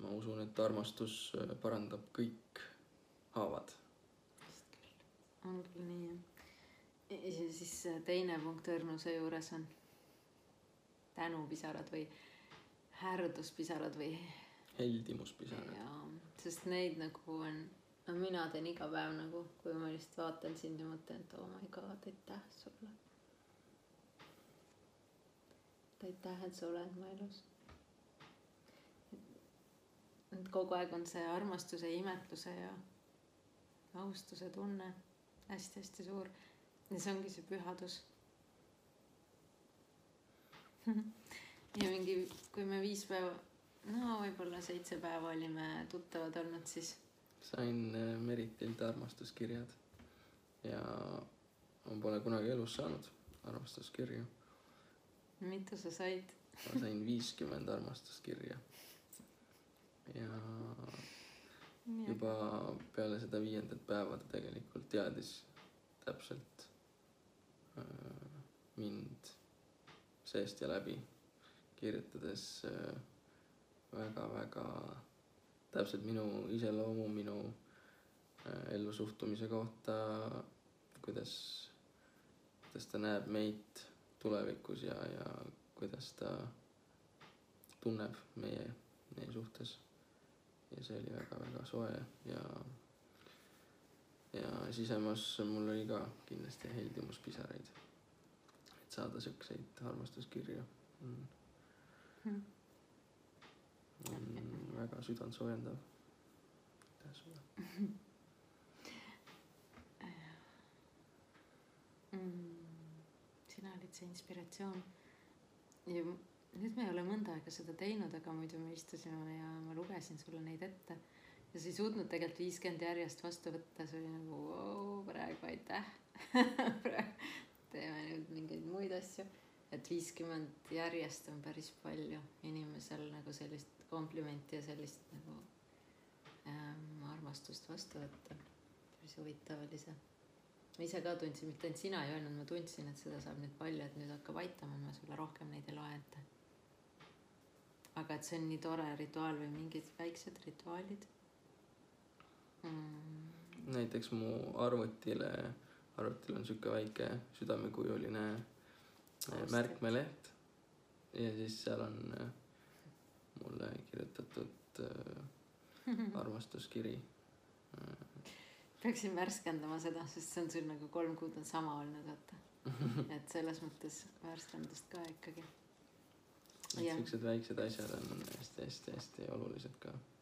ma usun, et armastus äh, parandab kõik haavad. on küll nii jah. ja siis äh, teine punkt õrnuse juures on tänupisarad või härduspisarad või heldimuspisarad. jaa, sest neid nagu on, no mina teen iga päev nagu, kui ma lihtsalt vaatan sind ja mõtlen, et oh my god, aitäh sulle. aitäh, et sa oled mu elus. Et kogu aeg on see armastuse, imetluse ja austuse tunne hästi-hästi suur ja see ongi see pühadus. ja mingi, kui me viis päeva, no võib-olla seitse päeva olime tuttavad olnud, siis sain äh, Meritilt armastuskirjad ja ma pole kunagi elus saanud armastuskirju. mitu sa said? ma sain viiskümmend armastuskirja. Ja juba peale seda viiendat päeva ta tegelikult teadis täpselt äh, mind seest ja läbi, kirjutades äh, väga-väga täpselt minu iseloomu, minu äh, ellusuhtumise kohta, kuidas, kuidas ta näeb meid tulevikus ja, ja kuidas ta tunneb meie, meie suhtes. Ja see oli väga-väga soe ja, ja sisemas mul oli ka kindlasti heldimuspisaraid. et saada siukseid armastuskirju on Hmm. on väga südantsoojendav. aitäh sulle. mm,. sina olid see inspiratsioon. ja nüüd me ei ole mõnda aega seda teinud, aga muidu me istusime ja ma lugesin sulle neid ette. ja sa ei suutnud tegelikult viiskümmend järjest vastu võtta, see oli nagu vau, praegu aitäh. teeme nüüd mingeid muid asju. et viiskümmend järjest on päris palju inimesel nagu sellist komplimenti ja sellist nagu ähm, armastust vastu võtta. päris huvitav oli see ma ise ka tundsin, mitte ainult sina ei öelnud, ma tundsin, et seda saab nüüd palju, et nüüd hakkab aitama, ma sulle rohkem neid ei loe ette. Aga et see on nii tore rituaal või mingid väiksed rituaalid mm,. näiteks mu arvutile, arvutil on sihuke väike südamekujuline äh, märkmeleht ja siis seal on äh, mulle kirjutatud äh, armastuskiri. peaksin värskendama seda, sest see on sul nagu kolm kuud on sama olnud, vaata. et selles mõttes värskendust ka ikkagi. Et siuksed väiksed asjad on hästi-hästi-hästi olulised ka